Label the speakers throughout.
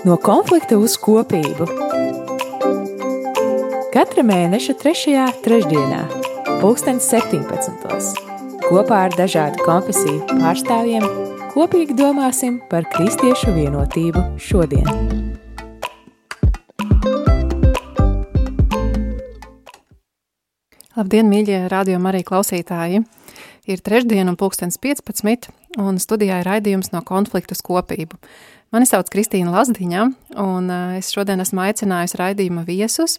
Speaker 1: No konflikta uz kopību. Katra mēneša 3. trešdienā, 2017. kopā ar dažādu konfesiju pārstāvjiem kopīgi domāsim par kristiešu vienotību šodien.
Speaker 2: Labdien, mīļie radio arī klausītāji! Ir trešdiena un pulkstens 15, un studijā ir raidījums no konfliktu uz kopību. Mani sauc Kristīna Lazdiņa, un eh, es šodien esmu aicinājusi raidījuma viesus,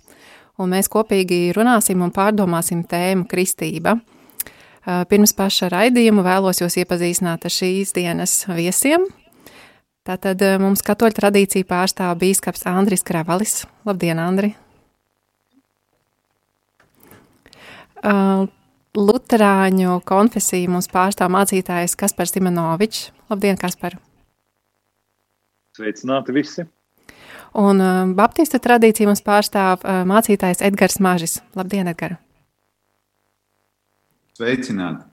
Speaker 2: un mēs kopīgi runāsim un pārdomāsim tēmu kristība. Eh, pirms paša raidījuma vēlos jūs iepazīstināt ar šīs dienas viesiem. Tātad eh, mums katoļu tradīciju pārstāv bīskaps Andris Kravalis. Labdien, Andri! Luterāņu konfesiju mums pārstāv mācītājs Kaspars Simenovičs. Labdien, Kaspar!
Speaker 3: Sveicināti visi!
Speaker 2: Un uh, Baptista tradīcija mums pārstāv uh, mācītājs Edgars Mažis. Labdien, Edgar!
Speaker 4: Sveicināti!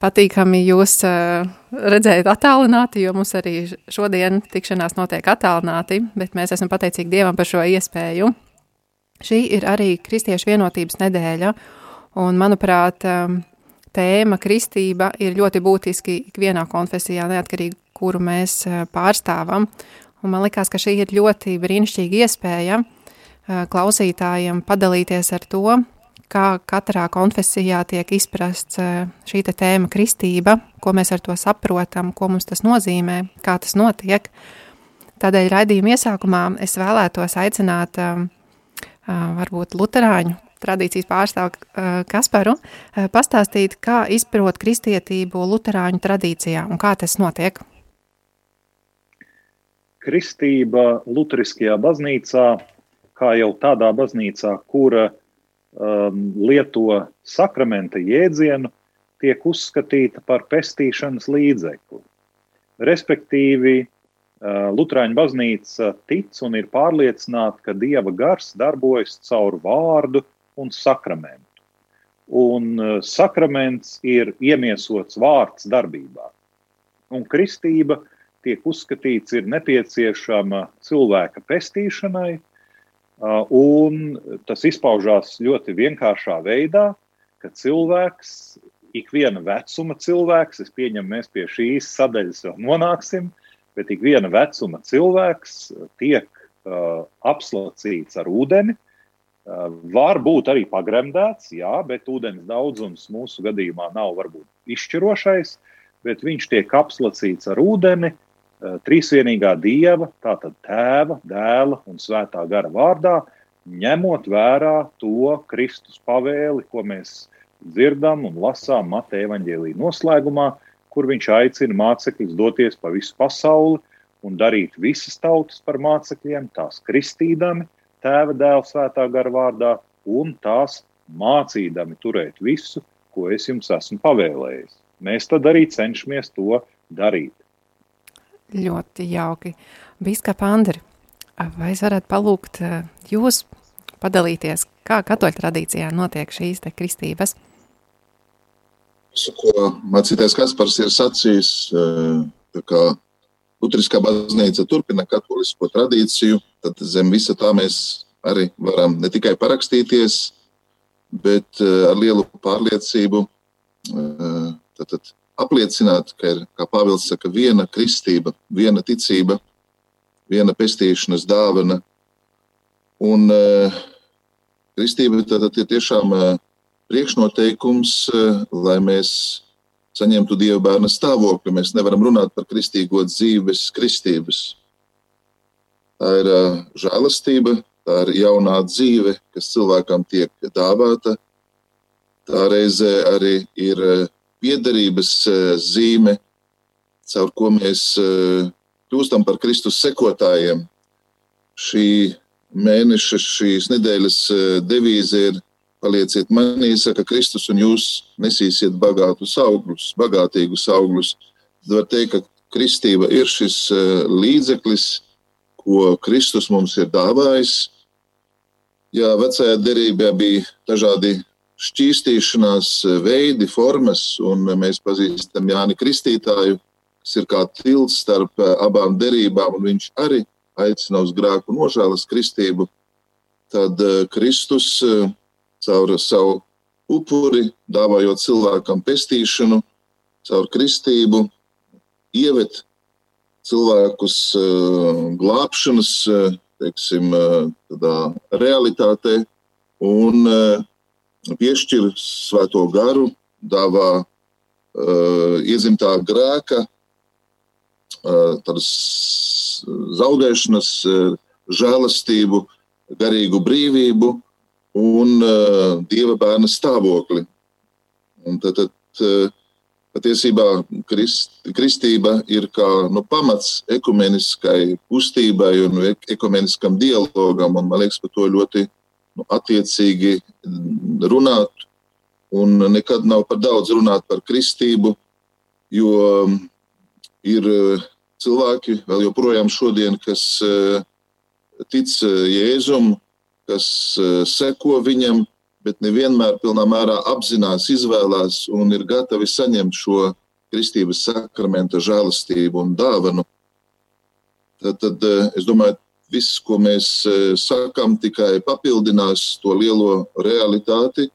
Speaker 2: Patīkami jūs uh, redzēt attālināti, jo mums arī šodien tikšanās notiek attālināti, bet mēs esam pateicīgi Dievam par šo iespēju. Šī ir arī Kristiešu vienotības nedēļa, un manuprāt, um, tēma kristība ir ļoti būtiski ikvienā konfesijā, neatkarīgi kuru mēs eh, pārstāvam. Un man liekas, ka šī ir ļoti brīnišķīga iespēja eh, klausītājiem padalīties ar to, kā katrā konfesijā tiek izprasts eh, šī tēma kristība, ko mēs ar to saprotam, ko mums tas nozīmē, kā tas notiek. Tādēļ raidījuma iesākumā es vēlētos aicināt varbūt luterāņu tradīcijas pārstāvu Kasparu pastāstīt, kā izprot kristietību luterāņu tradīcijā un kā tas notiek
Speaker 3: kristība Lutheriskajā baznīcā, kā jau tādā baznīcā, kura um, lieto sakramenta jēdzienu, tiek uzskatīta par pestīšanas līdzekli. Respektīvi, uh, Lutāņu baznīca tic un ir pārliecināta, ka dieva gars darbojas caur vārdu un sakramentu. Un uh, sakraments ir iemiesots vārds darbībā. Un kristība ir tiek uzskatīts, ir nepieciešama cilvēka pestīšanai, un tas izpaužās ļoti vienkāršā veidā, ka cilvēks, ikviena vecuma cilvēks, es pieņemu, mēs pie šīs sadaļas vēl nonāksim, bet ikviena vecuma cilvēks tiek apslacīts ar ūdeni, var būt arī pagremdēts, jā, bet ūdens daudzums mūsu gadījumā nav varbūt izšķirošais, bet viņš tiek apslacīts ar ūdeni, trīsvienīgā dieva, tātad tēva, dēla un svētā gara vārdā, ņemot vērā to Kristus pavēli, ko mēs dzirdam un lasām Mateja evaņģēlī noslēgumā, kur viņš aicina mācekļus doties pa visu pasauli un darīt visas tautas par mācekļiem, tās kristīdami, tēva, dēla, svētā gara vārdā un tās mācīdami turēt visu, ko es jums esmu pavēlējis. Mēs tad arī cenšamies to darīt.
Speaker 2: Ļoti jauki. Bīskapa Andri, vai es varētu palūgt eh, jūs padalīties, kā katoļu tradīcijā notiek šīs te kristības?
Speaker 4: Visu, ko mācītājs Kaspars ir sacījis, eh, tā kā Lutriskā baznīca turpina katolisko tradīciju, tad zem visa tā mēs arī varam ne tikai parakstīties, bet eh, ar lielu pārliecību tad, tad apliecināt, ka ir, kā Pāvils saka, viena kristība, viena ticība, viena pestīšanas dāvana. Un uh, kristība tad ir tiešām uh, priekšnoteikums, uh, lai mēs saņemtu Dieva bērna stāvokli. Mēs nevaram runāt par kristīgo dzīvi bez kristības. Tā ir uh, žēlastība, tā ir jaunā dzīve, kas cilvēkam tiek dāvāta. Tā reizē arī ir uh, piederības eh, zīme, caur ko mēs eh, kļūstam par Kristus sekotājiem. Šī mēneša, šīs nedēļas eh, devīze ir Palieciet manī, saka Kristus, un jūs nesīsiet bagātus augļus, bagātīgus augļus. Tad var teikt, ka kristība ir šis līdzeklis, ko Kristus mums ir dāvājis. Jā, vecajā derībā bija dažādi šķīstīšanās veidi, formas, un mēs pazīstam Jāni Kristītāju, kas ir kā tilts starp abām derībām, un viņš arī aicina uz grēku nožēlas kristību, tad Kristus caur savu upuri, dāvājot cilvēkam pestīšanu, caur kristību, ievet cilvēkus glābšanas teiksim, realitātē un piešķir svēto garu, dāvā iezimtā grēka, tādas zaudēšanas, žēlastību, garīgu brīvību un dieva bērna stāvokli. Un tad, tad patiesībā krist, kristība ir kā nu, pamats ekumeniskai kustībai un ekumeniskam dialogam. Un, man liekas, par to ļoti attiecīgi runāt. Un nekad nav par daudz runāt par kristību, jo ir cilvēki vēl joprojām šodien, kas tic Jēzum, kas seko viņam, bet nevienmēr pilnā mērā apzinās, izvēlās un ir gatavi saņemt šo kristības sakramenta žēlastību un dāvanu. Tad, tad es domāju, viss, ko mēs eh, sakām, tikai papildinās to lielo realitāti,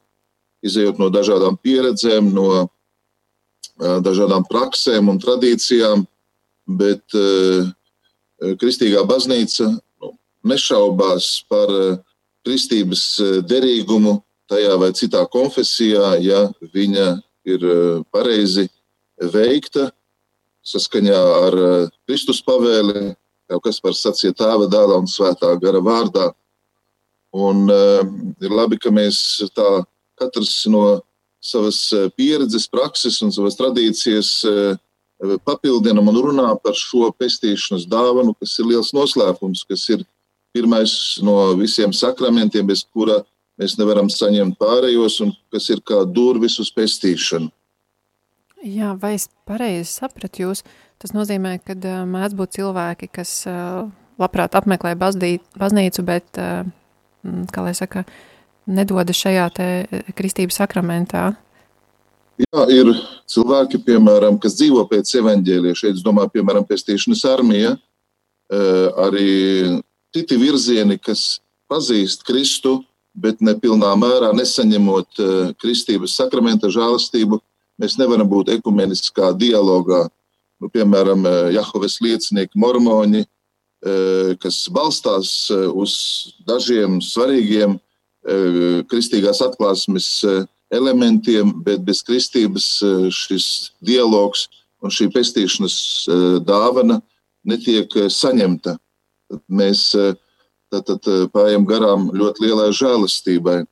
Speaker 4: izējot no dažādām pieredzēm, no eh, dažādām praksēm un tradīcijām, bet kristīgā baznīca nu, nešaubās par kristības derīgumu tajā vai citā konfesijā, ja viņa ir pareizi veikta saskaņā ar Kristus pavēli, jau kas par sacīja tēva dēla un svētā gara vārdā. Un uh, ir labi, ka mēs tā katrs no savas pieredzes, prakses un savas tradīcijas uh, papildinam un runā par šo pestīšanas dāvanu, kas ir liels noslēpums, kas ir pirmais no visiem sakramentiem, bez kura mēs nevaram saņemt pārējos, un kas ir kā durvis uz pestīšanu.
Speaker 2: Jā, vai es pareizi sapratu jūs? Tas nozīmē, ka mēdz būt cilvēki, kas labprāt apmeklē bazdī, baznīcu, bet, kā lai saka, nedodas šajā te kristības sakramentā.
Speaker 4: Jā, ir cilvēki, piemēram, kas dzīvo pēc evaņģēlija. Šeit, es domāju, piemēram, pestīšanas armija, arī citi virzieni, kas pazīst Kristu, bet nepilnā mērā nesaņemot kristības sakramenta žēlastību, mēs nevaram būt ekumeniskā dialogā. Nu, piemēram, eh, Jahoves liecinieki, mormoņi, eh, kas balstās uz dažiem svarīgiem kristīgās atklāsmes elementiem, bet bez kristības šis dialogs un šī pestīšanas dāvana netiek saņemta. Mēs tad pājam garām ļoti lielai žēlastībai.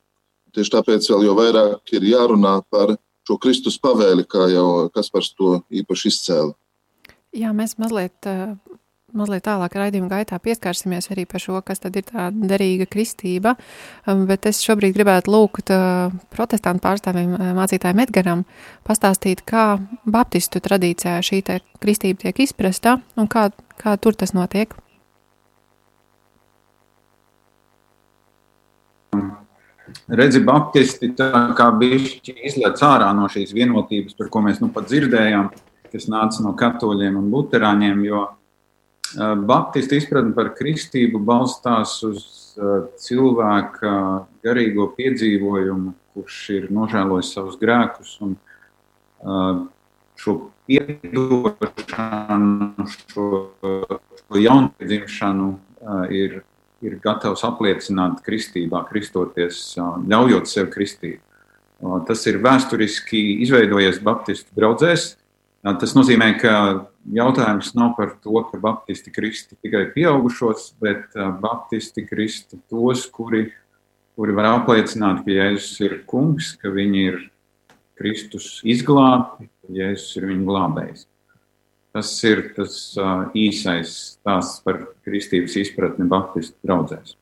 Speaker 4: Tieši tāpēc vēl jau vairāk ir jārunā par šo Kristus pavēli, kā jau Kaspars to īpaši izcēla.
Speaker 2: Jā, mēs mazliet, mazliet tālāk raidījuma gaitā pieskārsimies arī par šo, kas tad ir tā derīga kristība, bet es šobrīd gribētu lūgt protestantu pārstāvim mācītājiem Edgaram pastāstīt, kā baptistu tradīcijā šī kristība tiek izprasta un kā, kā tur tas notiek.
Speaker 5: redzi, Baptisti tā kā bišķi izlec ārā no šīs vienotības, par ko mēs nu pat dzirdējām, kas nāca no katoļiem un luterāņiem, jo Baptisti izpratne par kristību balstās uz cilvēka garīgo piedzīvojumu, kurš ir nožēlojis savus grēkus un šo piedošanu, šo, šo jaunpiedzimšanu ir ir gatavs apliecināt kristībā, kristoties, ļaujot sev kristīt. Tas ir vēsturiski izveidojies Baptistu draugzēs. Tas nozīmē, ka jautājums nav par to, ka Baptisti kristi tikai pieaugušos, bet Baptisti kristi tos, kuri, kuri var apliecināt, ka Jēzus ir kungs, ka viņi ir Kristus izglābti, ka Jēzus ir viņu glābējs. Tas ir tas uh, īsais stāsts par kristības izpratni Baptistu draugzēs.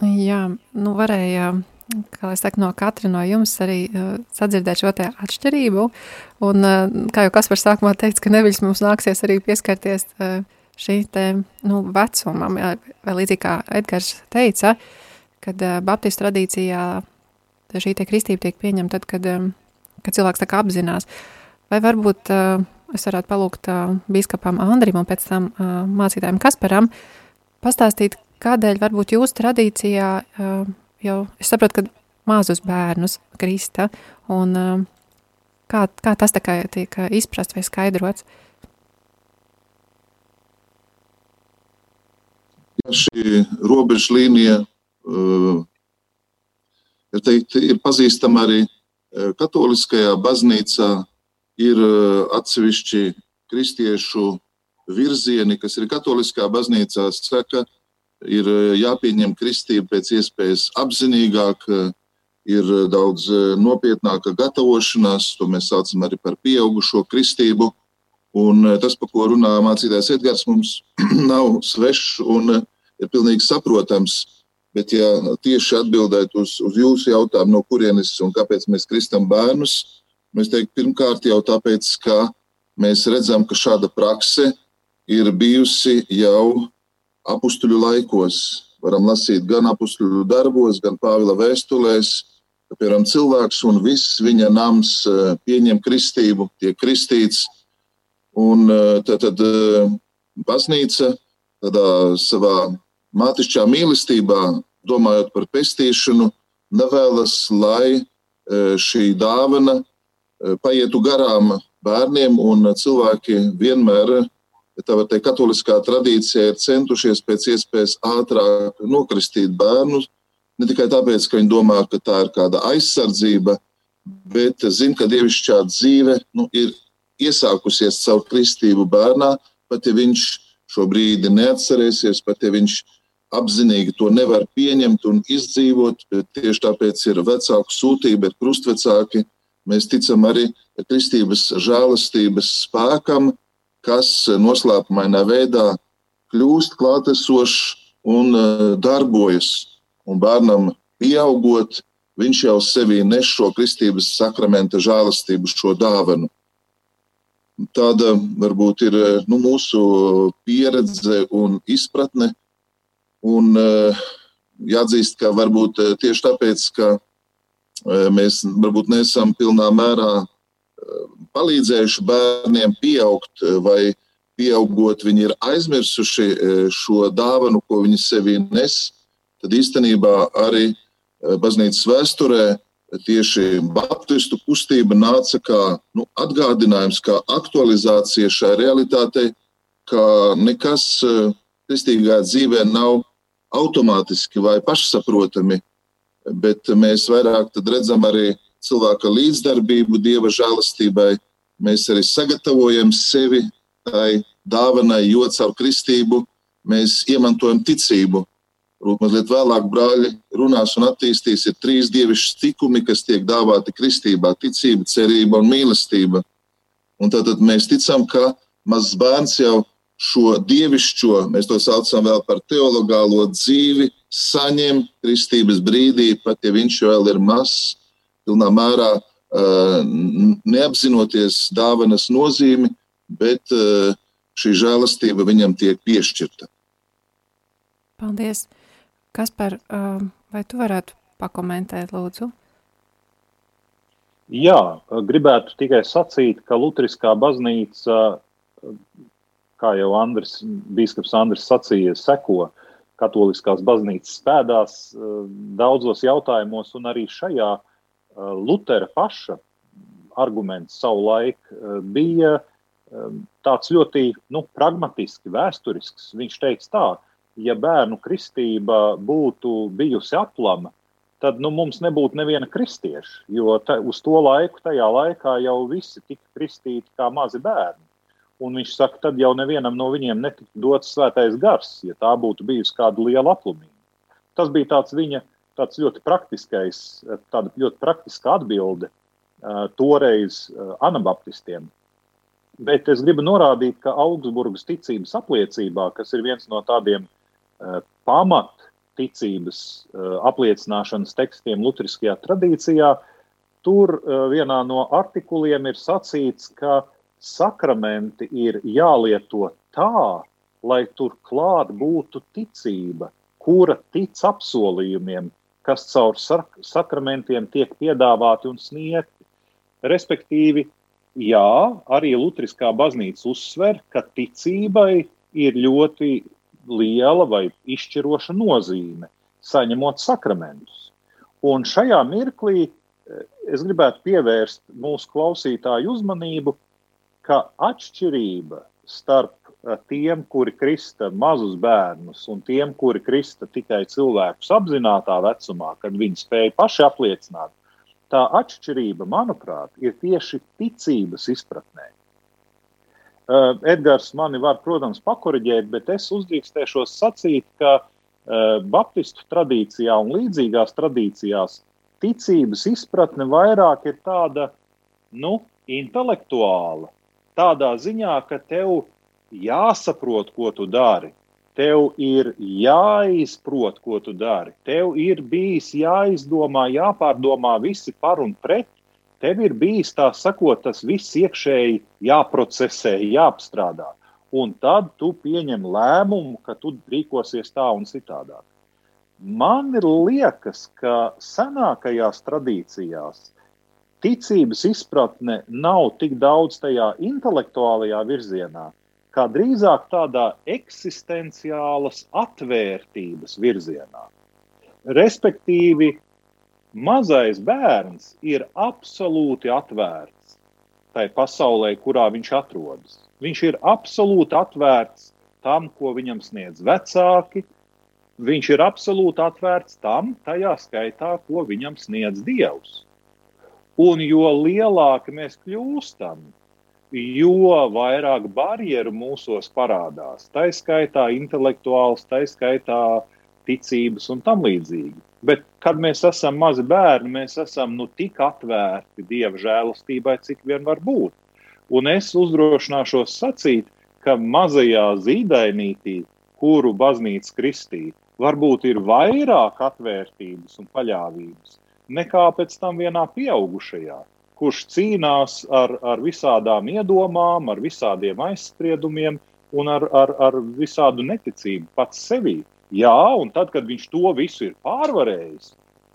Speaker 2: Jā, nu varēja, kā lai saka, no katra no jums arī uh, sadzirdēt šo te atšķirību. Un, uh, kā jau Kaspars sākumā teica, ka neviļas mums nāksies arī pieskarties uh, šī te, nu, vecumam, jā, vai līdzīgi kā Edgars teica, kad uh, Baptistu tradīcijā šī te kristība tiek pieņemta tad, kad, um, kad cilvēks tā kā apzinās. Vai varbūt uh, es varētu palūgt uh, biskupam Andrim un pēc tam uh, mācītājiem Kasparam pastāstīt, kādēļ varbūt jūsu tradīcijā uh, jau, es saprotu, ka mazus bērnus krista, un uh, kā, kā tas tā kā tiek izprast vai skaidrots?
Speaker 4: Ja šī robeža līnija uh, ir, teikt, ir pazīstama arī katoliskajā baznīcā, ir atsevišķi kristiešu virzieni, kas ir katoliskā baznīcā, saka, ir jāpieņem kristība pēc iespējas apzinīgāk, ir daudz nopietnāka gatavošanās, to mēs saucam arī par pieaugušo kristību. Un tas, par ko runā mācītājs Edgars, mums nav svešs un ir pilnīgi saprotams. Bet, ja tieši atbildēt uz, uz jūsu jautājumu, no kurienes un kāpēc mēs kristam bērnus, mēs teiktu, pirmkārt jau tāpēc, ka mēs redzam, ka šāda prakse ir bijusi jau apstuļu laikos. Varam lasīt gan apstuļu darbos, gan Pāvila vēstulēs, ka piemēram cilvēks un viss viņa nams eh, pieņem kristību, tiek kristīts. Un eh, tad, tad eh, baznīca tādā savā mātišķā mīlestībā, domājot par pestīšanu, nevēlas, lai šī dāvana paietu garām bērniem, un cilvēki vienmēr, tā var teikt, katoliskā tradīcijā ir centušies pēc iespējas ātrāk nokristīt bērnus, ne tikai tāpēc, ka viņi domā, ka tā ir kāda aizsardzība, bet zina, ka dievišķā dzīve nu, ir iesākusies caur kristību bērnā, pat ja viņš šo brīdi neatcerēsies, pat ja viņš apzinīgi to nevar pieņemt un izdzīvot. Tieši tāpēc ir vecāku sūtība, ir krustvecāki. Mēs ticam arī kristības žēlastības spēkam, kas noslēpumainā veidā kļūst klātesošs un e, darbojas. Un bērnam pieaugot, viņš jau sevī nes šo kristības sakramenta žēlastību, šo dāvanu. Tāda varbūt ir nu, mūsu pieredze un izpratne Un eh, jāatzīst, ka varbūt eh, tieši tāpēc, ka eh, mēs varbūt nesam pilnā mērā palīdzējuši bērniem pieaugt, vai pieaugot, viņi ir aizmirsuši šo dāvanu, ko viņi sevī nes, tad īstenībā arī baznīcas vēsturē tieši Baptistu kustība nāca kā nu, atgādinājums, kā aktualizācija šai realitātei, ka nekas kristīgā dzīvē nav automātiski vai pašsaprotami, bet mēs vairāk redzam arī cilvēka līdzdarbību Dieva žēlastībai. Mēs arī sagatavojam sevi tai dāvanai, jo caur kristību mēs iemantojam ticību. Mazliet vēlāk brāļi runās un attīstīs, ir trīs dievišķi tikumi, kas tiek dāvāti kristībā - ticība, cerība un mīlestība. Un tad mēs ticam, ka mazs bērns jau šo dievišķo, mēs to saucam vēl par teologālo dzīvi, saņem kristības brīdī, pat ja viņš vēl ir mazs, pilnā mērā neapzinoties dāvanas nozīmi, bet šī žēlastība viņam tiek piešķirta.
Speaker 2: Paldies! Kaspar, vai tu varētu pakomentēt, lūdzu?
Speaker 3: Jā, gribētu tikai sacīt, ka Lutriskā baznīca kā jau Andris, Bīskaps Andris sacīja, seko katoliskās baznīcas pēdās eh, daudzos jautājumos, un arī šajā eh, Lutera paša arguments savulaik eh, bija tāds ļoti nu, pragmatisks, vēsturisks. Viņš teica tā, ja bērnu kristība būtu bijusi aplama, tad nu, mums nebūtu neviena kristieša, jo ta, uz to laiku, tajā laikā jau visi tika kristīti kā mazi bērni. Un viņš saka, tad jau nevienam no viņiem netiktu dots svētais gars, ja tā būtu bijusi kāda liela aplumība. Tas bija tāds viņa tāds ļoti praktiskais, tāda ļoti praktiska atbilde uh, toreiz uh, anabaptistiem. Bet es gribu norādīt, ka Augsburgas ticības apliecībā, kas ir viens no tādiem pamatticības apliecināšanas tekstiem Lutriskajā tradīcijā, tur vienā no artikuliem ir sacīts, ka sakramenti ir jālieto tā, lai tur klāt būtu ticība, kura tic apsolījumiem, kas caur sakramentiem tiek piedāvāti un sniegti. Respektīvi, jā, arī Lutriskā baznīca uzsver, ka ticībai ir ļoti liela vai izšķiroša nozīme, saņemot sakramentus. Un šajā mirklī eh, es gribētu pievērst mūsu klausītāju uzmanību, ka atšķirība starp tiem, kuri krista mazus bērnus, un tiem, kuri krista tikai cilvēkus apzinātajā vecumā, kad viņi spēja paši apliecināt, tā atšķirība, manuprāt, ir tieši ticības izpratnē. Uh, Edgars mani var, protams, pakoriģēt, bet es uzdrīkstēšos sacīt, ka uh, Baptistu tradīcijā un līdzīgās tradīcijās ticības izpratne vairāk ir tāda, nu, intelektuāla. Tādā ziņā, ka tev jāsaprot, ko tu dari, Tev ir jāizprot, ko tu dari. Tev ir bijis jāizdomā, jāpārdomā visi par un pret. Tev ir bijis tā sakot, tas viss iekšēji jāprocesē, jāapstrādā. Un tad tu pieņem lēmumu, ka tu rīkosies tā un citādāk. Man liekas, ka senākajās tradīcijās ticības izpratne nav tik daudz tajā intelektuālajā virzienā, kā drīzāk tādā eksistenciālas atvērtības virzienā. Respektīvi, mazais bērns ir absolūti atvērts tai pasaulē, kurā viņš atrodas. Viņš ir absolūti atvērts tam, ko viņam sniedz vecāki. Viņš ir absolūti atvērts tam, tajā skaitā, ko viņam sniedz Dievs. Un jo lielāki mēs kļūstam, jo vairāk barjeru mūsos parādās. Tā skaitā intelektuāls, tā skaitā ticības un tam līdzīgi. Bet, kad mēs esam mazi bērni, mēs esam nu, tik atvērti dieva žēlastībai, cik vien var būt. Un es uzdrošināšos sacīt, ka mazajā zīdainītī, kuru baznīca kristīja, varbūt ir vairāk atvērtības un paļāvības nekā pēc tam vienā pieaugušajā kurš cīnās ar, ar visādām iedomām, ar visādiem aizspriedumiem un ar, ar, ar visādu neticību pats sevī. Jā, un tad, kad viņš to visu ir pārvarējis,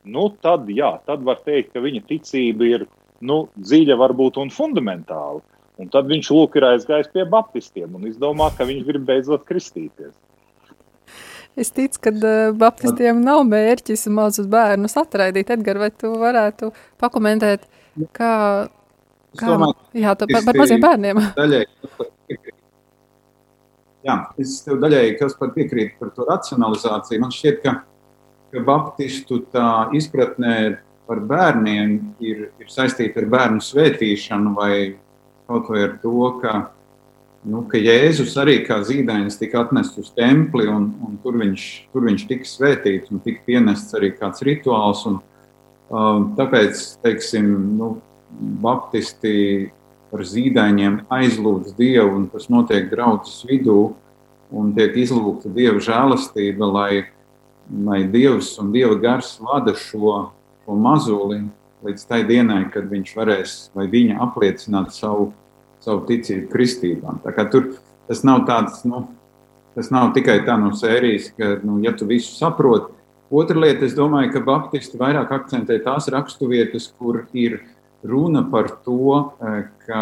Speaker 3: nu, tad, jā, tad var teikt, ka viņa ticība ir nu, dziļa, varbūt un fundamentāla. Un tad viņš lūk, ir aizgājis pie baptistiem un izdomā, ka viņš grib beidzot kristīties.
Speaker 2: Es ticu, ka uh, baptistiem nav mērķis mazus bērnus atraidīt. Edgars, vai tu varētu pakomentēt, uh, Kā, kā domāju, jā, par, par maziem bērniem? Daļai,
Speaker 5: jā, es tev daļēji kas par piekrītu par to racionalizāciju. Man šķiet, ka, ka baptistu tā izpratnē par bērniem ir, ir saistīta ar bērnu svētīšanu vai kaut vai ar to, ka, nu, ka Jēzus arī kā zīdainis tika atnests uz templi un, un tur, viņš, tur viņš tika svētīts un tika pienests arī kāds rituāls. Un, Um, tāpēc, teiksim, nu, Baptisti par zīdaiņiem aizlūdz Dievu, un tas notiek draudzes vidū, un tiek izlūgta Dieva žēlastība, lai, lai Dievs un Dieva gars vada šo, šo mazuli līdz tai dienai, kad viņš varēs vai viņa apliecināt savu, savu ticību kristībām. Tur tas nav tāds, nu, tas nav tikai tā no sērijas, ka, nu, ja tu visu saproti, Otra lieta, es domāju, ka Baptisti vairāk akcentē tās raksturvietas, kur ir runa par to, eh, ka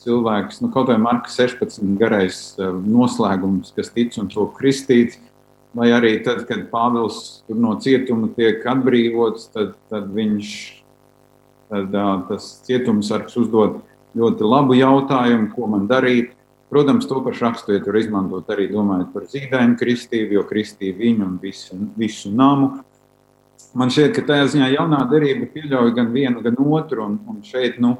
Speaker 5: cilvēks, nu, kaut vai Marka 16 garais eh, noslēgums, kas tic un to kristīts, vai arī tad, kad Pāvils no cietuma tiek atbrīvots, tad, tad viņš, tad, tas cietumsargs uzdod ļoti labu jautājumu, ko man darīt. Protams, to pašu raksturvietu var izmantot arī domājot par zīdaiņu kristību, jo kristīja viņu un visu, visu namu. Man šķiet, ka tajā ziņā jaunā derība pieļauj gan vienu, gan otru. Un, un šeit, nu,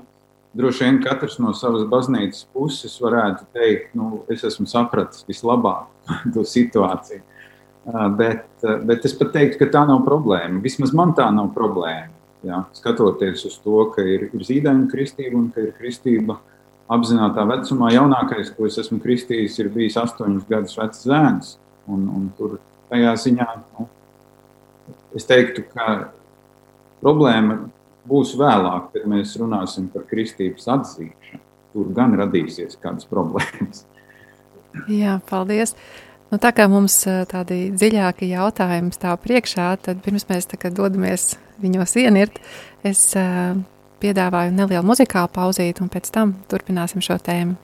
Speaker 5: droši vien katrs no savas baznīcas puses varētu teikt, nu, es esmu sapratis vislabāk to situāciju. Bet, bet es pat teiktu, ka tā nav problēma. Vismaz man tā nav problēma. Jā, skatoties uz to, ka ir, ir zīdaiņa kristība un ka ir kristība apzinātajā vecumā. Jaunākais, ko es esmu kristījis, ir bijis astoņus gadus vecs zēns. Un, un tur tajā ziņā nu, es teiktu, ka problēma būs vēlāk, kad mēs runāsim par kristības atzīšanu. Tur gan radīsies kādas problēmas.
Speaker 2: Jā, paldies. Nu, tā kā mums tādi dziļāki jautājumi stāv priekšā, tad pirms mēs dodamies viņos ienirt, es piedāvāju nelielu muzikālu pauzīti, un pēc tam turpināsim šo tēmu.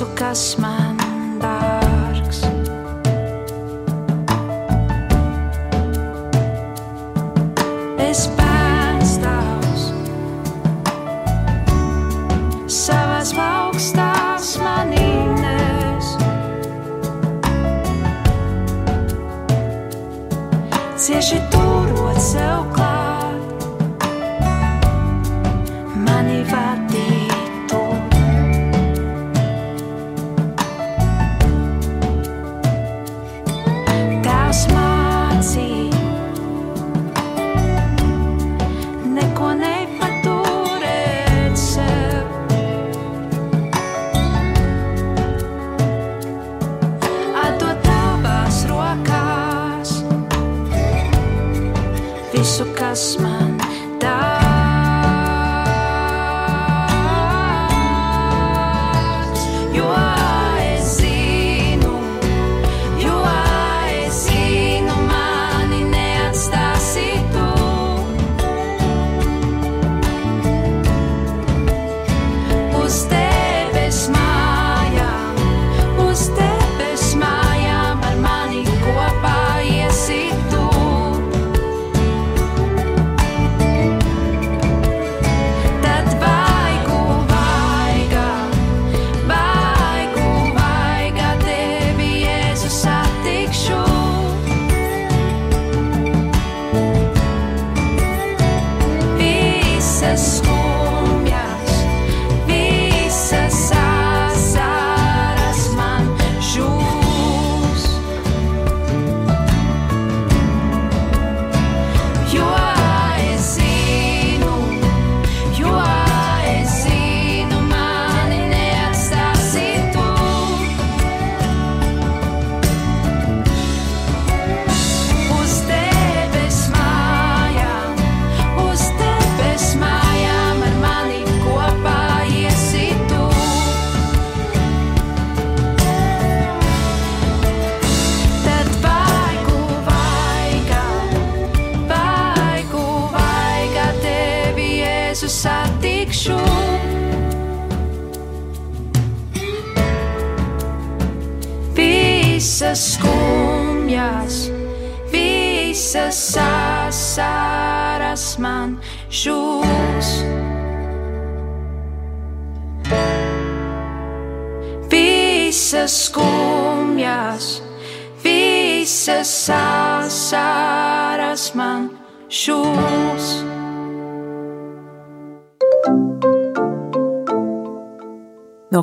Speaker 6: Visas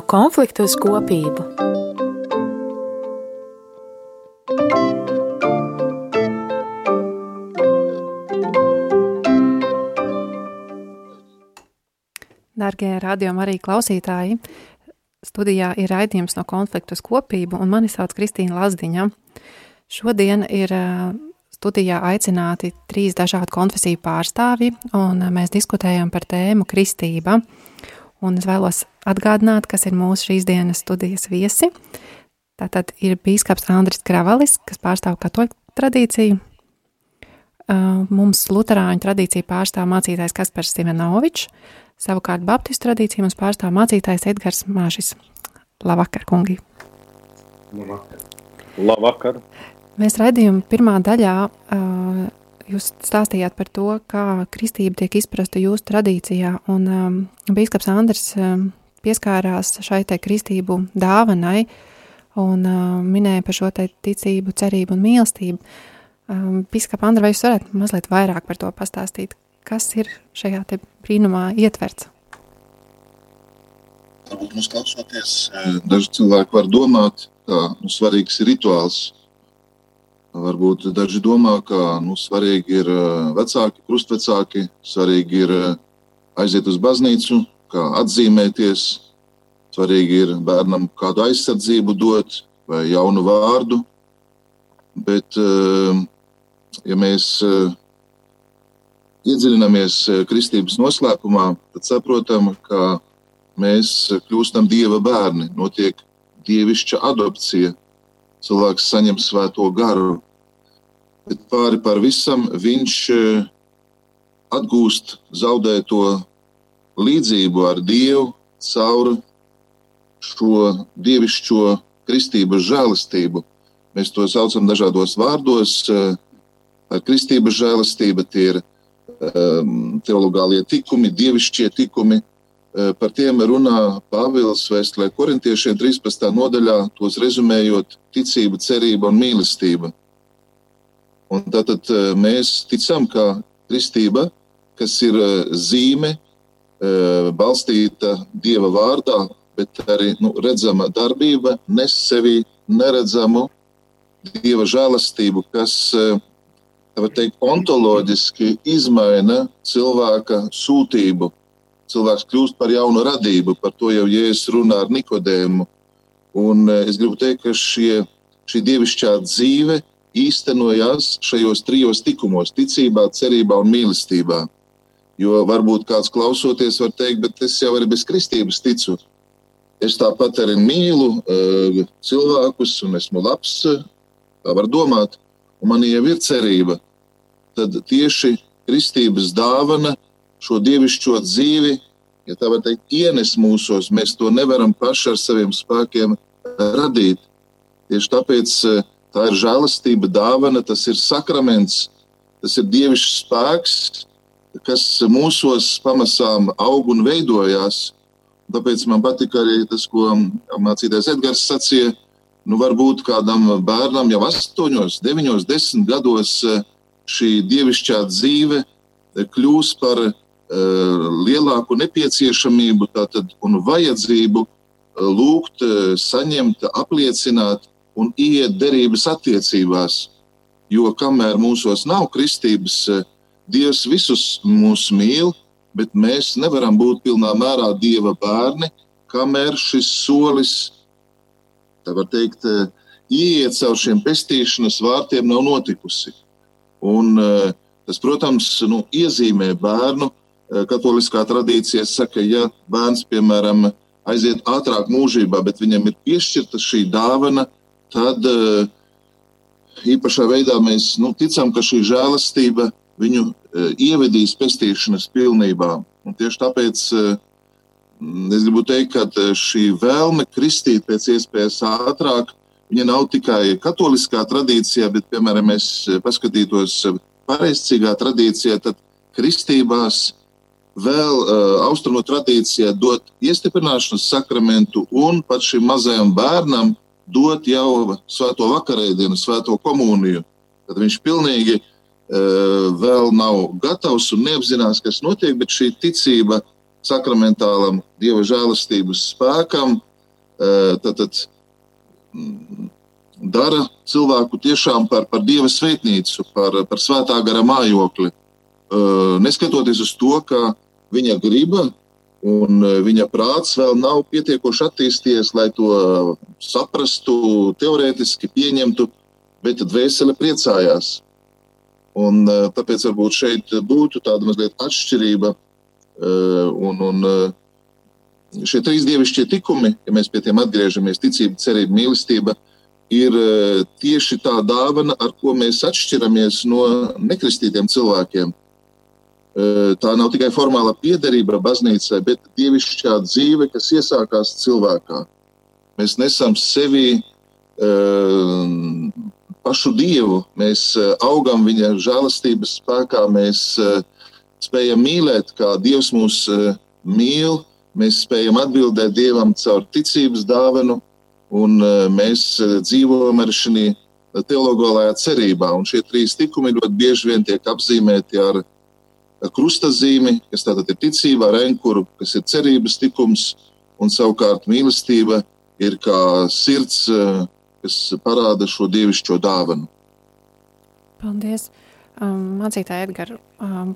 Speaker 1: No konflikta uz kopību.
Speaker 2: Dargie radiokamā arī klausītāji, studijā ir raidījums no konfliktu uz kopību, un mani sauc Kristīna Lazdiņa. Šodien ir studijā aicināti trīs dažādu konfesiju pārstāvji, un mēs diskutējam par tēmu kristība. Un es vēlos atgādināt, kas ir mūsu šīs dienas studijas viesi. Tātad ir bīskaps Andris Kravalis, kas pārstāv katoļu tradīciju. Mums luterāņu tradīciju pārstāv mācītājs Kaspars Simenovičs, Savukārt Baptistu tradīciju mums pārstāv mācītājs Edgars Māšis. Labvakar, kungi!
Speaker 3: Labvakar! Labvakar.
Speaker 2: Mēs raidījuma pirmā daļā uh, jūs stāstījāt par to, kā kristība tiek izprasta jūsu tradīcijā, un um, bīskaps Andrs um, pieskārās šai te kristību dāvanai un um, minēja par šo te ticību, cerību un mīlestību. Um, Bīskapa Andra, vai jūs varētu mazliet vairāk par to pastāstīt? Kas ir šajā te brīnumā ietverts?
Speaker 4: Varbūt mums klausoties, eh, daži cilvēki var domāt, ka nu, svarīgs ir rituāls. Varbūt daži domā, ka nu, svarīgi ir eh, vecāki, krustvecāki, svarīgi ir eh, aiziet uz baznīcu, kā atzīmēties, svarīgi ir bērnam kādu aizsardzību dot vai jaunu vārdu. Bet, ja mēs iedziļināmies kristības noslēpumā, tad saprotam, ka mēs kļūstam dieva bērni, notiek dievišķa adopcija. Cilvēks saņem svēto garu, bet pāri par visam viņš eh, atgūst zaudēto līdzību ar Dievu caur šo dievišķo kristības žēlastību. Mēs to saucam dažādos vārdos. Eh, kristības žēlastība tie ir um, teologālie tikumi, dievišķie tikumi, Eh, par tiem runā Pāvils vēstulē korintiešiem 13. nodaļā, tos rezumējot ticība, cerība un mīlestība. Un tātad eh, mēs ticam, ka kristība, kas ir eh, zīme, balstīta Dieva vārdā, bet arī nu, redzama darbība, nes sevi neredzamu Dieva žēlastību, kas, teikt, ontoloģiski izmaina cilvēka sūtību cilvēks kļūst par jaunu radību. Par to jau Jēzus runā ar Nikodēmu. Un eh, es gribu teikt, ka šie, šī dievišķā dzīve īstenojās šajos trijos tikumos - ticībā, cerībā un mīlestībā. Jo varbūt kāds klausoties, var teikt, bet es jau arī bez kristības ticu. Es tāpat arī mīlu uh, cilvēkus, un esmu labs, tā var domāt, un man jau ir cerība. Tad tieši kristības dāvana šo dievišķo dzīvi, ja tā var teikt, ienes mūsos. Mēs to nevaram paši ar saviem spēkiem radīt. Tieši tāpēc eh, tā ir žēlastība, dāvana, tas ir sakraments, tas ir dievišķs spēks, kas mūsos pamazām aug un veidojās. Tāpēc man patika arī tas, ko mācītājs Edgars sacīja. Nu, varbūt kādam bērnam jau 8, 9, 10 gados eh, šī dievišķā dzīve kļūs par Eh, lielāku nepieciešamību tātad, un vajadzību eh, lūgt, eh, saņemt, apliecināt un iet derības attiecībās. Jo kamēr mūsos nav kristības, Dievs visus mūs mīl, bet mēs nevaram būt pilnā mērā Dieva bērni, kamēr šis solis, tā var teikt, ieiet caur šiem pestīšanas vārtiem nav notikusi. Un, tas, protams, nu, iezīmē bērnu Eh, katoliskā tradīcija saka, ja bērns, piemēram, aiziet ātrāk mūžībā, bet viņam ir piešķirta šī dāvana, tad eh, īpašā veidā mēs nu, ticam, ka šī žēlastība viņu eh, ievedīs pestīšanas pilnībā. Un tieši tāpēc es gribu teikt, ka šī vēlme kristīt pēc iespējas ātrāk, viņa nav tikai katoliskā tradīcijā, bet, piemēram, mēs paskatītos pareizcīgā tradīcijā, tad kristībās vēl uh, austrumu tradīcijā dot iestiprināšanas sakramentu un pat šim mazajam bērnam dot jau svēto vakarēdienu, svēto komuniju. Tad viņš pilnīgi uh, vēl nav gatavs un neapzinās, kas notiek, bet šī ticība sakramentālam dieva žēlastības spēkam uh, tad, tad, mm, dara cilvēku tiešām par, par dieva svētnīcu, par, par svētā gara mājokli. Uh, neskatoties uz to, ka viņa griba un e, viņa prāts vēl nav pietiekoši attīstījies, lai to saprastu, teorētiski pieņemtu, bet dvēsele priecājās. Un, e, tāpēc varbūt šeit būtu tāda mazliet atšķirība. E, un, un šie trīs dievišķie tikumi, ja mēs pie tiem atgriežamies, ticība, cerība, mīlestība, ir tieši tā dāvana, ar ko mēs atšķiramies no nekristītiem cilvēkiem. Tā nav tikai formāla piederība baznīcai, bet dievišķā dzīve, kas iesākās cilvēkā. Mēs nesam sevi pašu Dievu, mēs augam viņa žēlastības spēkā, mēs spējam mīlēt, kā Dievs mūs mīl, mēs spējam atbildēt Dievam caur ticības dāvanu, un mēs dzīvojam ar šī teologālajā cerībā. Un šie trīs tikumi ļoti bieži vien tiek apzīmēti ar krustazīmi, kas tātad ir ticība, ar enkuru, kas ir cerības tikums, un savukārt mīlestība ir kā sirds, kas parāda šo dievišķo dāvanu.
Speaker 2: Paldies! Um, Mācītāji Edgars, um,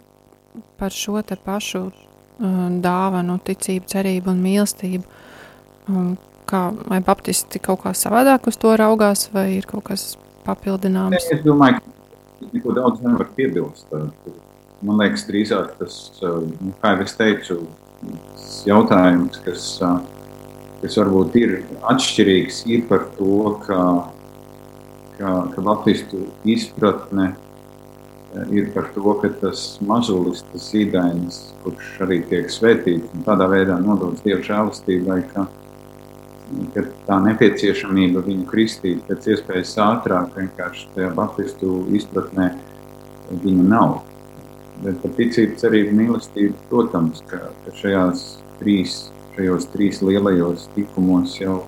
Speaker 2: par šo te pašu um, dāvanu, ticību, cerību un mīlestību. Um, kā, vai baptisti kaut kā savādāk uz to raugās, vai ir kaut kas papildināms?
Speaker 5: Es domāju, ka neko daudz nevar piebilst. Man liekas, drīzāk tas, nu, kā jau es teicu, jautājums, kas, kas varbūt ir atšķirīgs, ir par to, ka, ka, ka baptistu izpratne ir par to, ka tas mazulis, tas zīdainis, kurš arī tiek svētīts un tādā veidā nodots Dieva žēlastībai, ka, ka tā nepieciešamība viņu kristīt pēc iespējas ātrāk, vienkārši tajā baptistu izpratnē viņa nav. Bet par ticību, cerību, mīlestību, protams, ka, ka šajās trīs, šajos trīs lielajos tikumos jau,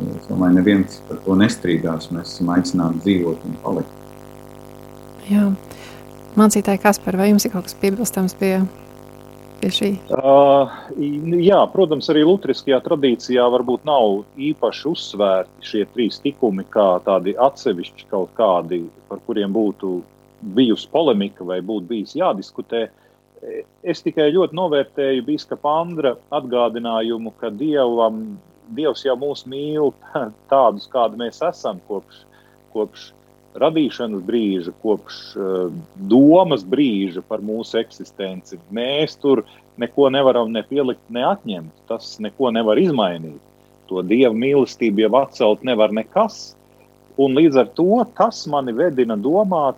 Speaker 5: es domāju, neviens par to nestrīdās. Mēs esam aicināti dzīvot un palikt.
Speaker 2: Jā. Mācītāji, kas par vai jums ir kaut kas piebilstams pie pie šī?
Speaker 3: Uh, jā, protams, arī Lutriskajā tradīcijā varbūt nav īpaši uzsvērti šie trīs tikumi, kā tādi atsevišķi kaut kādi, par kuriem būtu bijusi polemika vai būtu bijis jādiskutē. Es tikai ļoti novērtēju Bīskapa Andra atgādinājumu, ka Dievam, Dievs jau mūs mīl tādus, kādi mēs esam kopš, kopš radīšanas brīža, kopš uh, domas brīža par mūsu eksistenci. Mēs tur neko nevaram ne pielikt, ne atņemt. Tas neko nevar izmainīt. To dieva mīlestību jau atcelt nevar nekas. Un līdz ar to tas mani vedina domāt,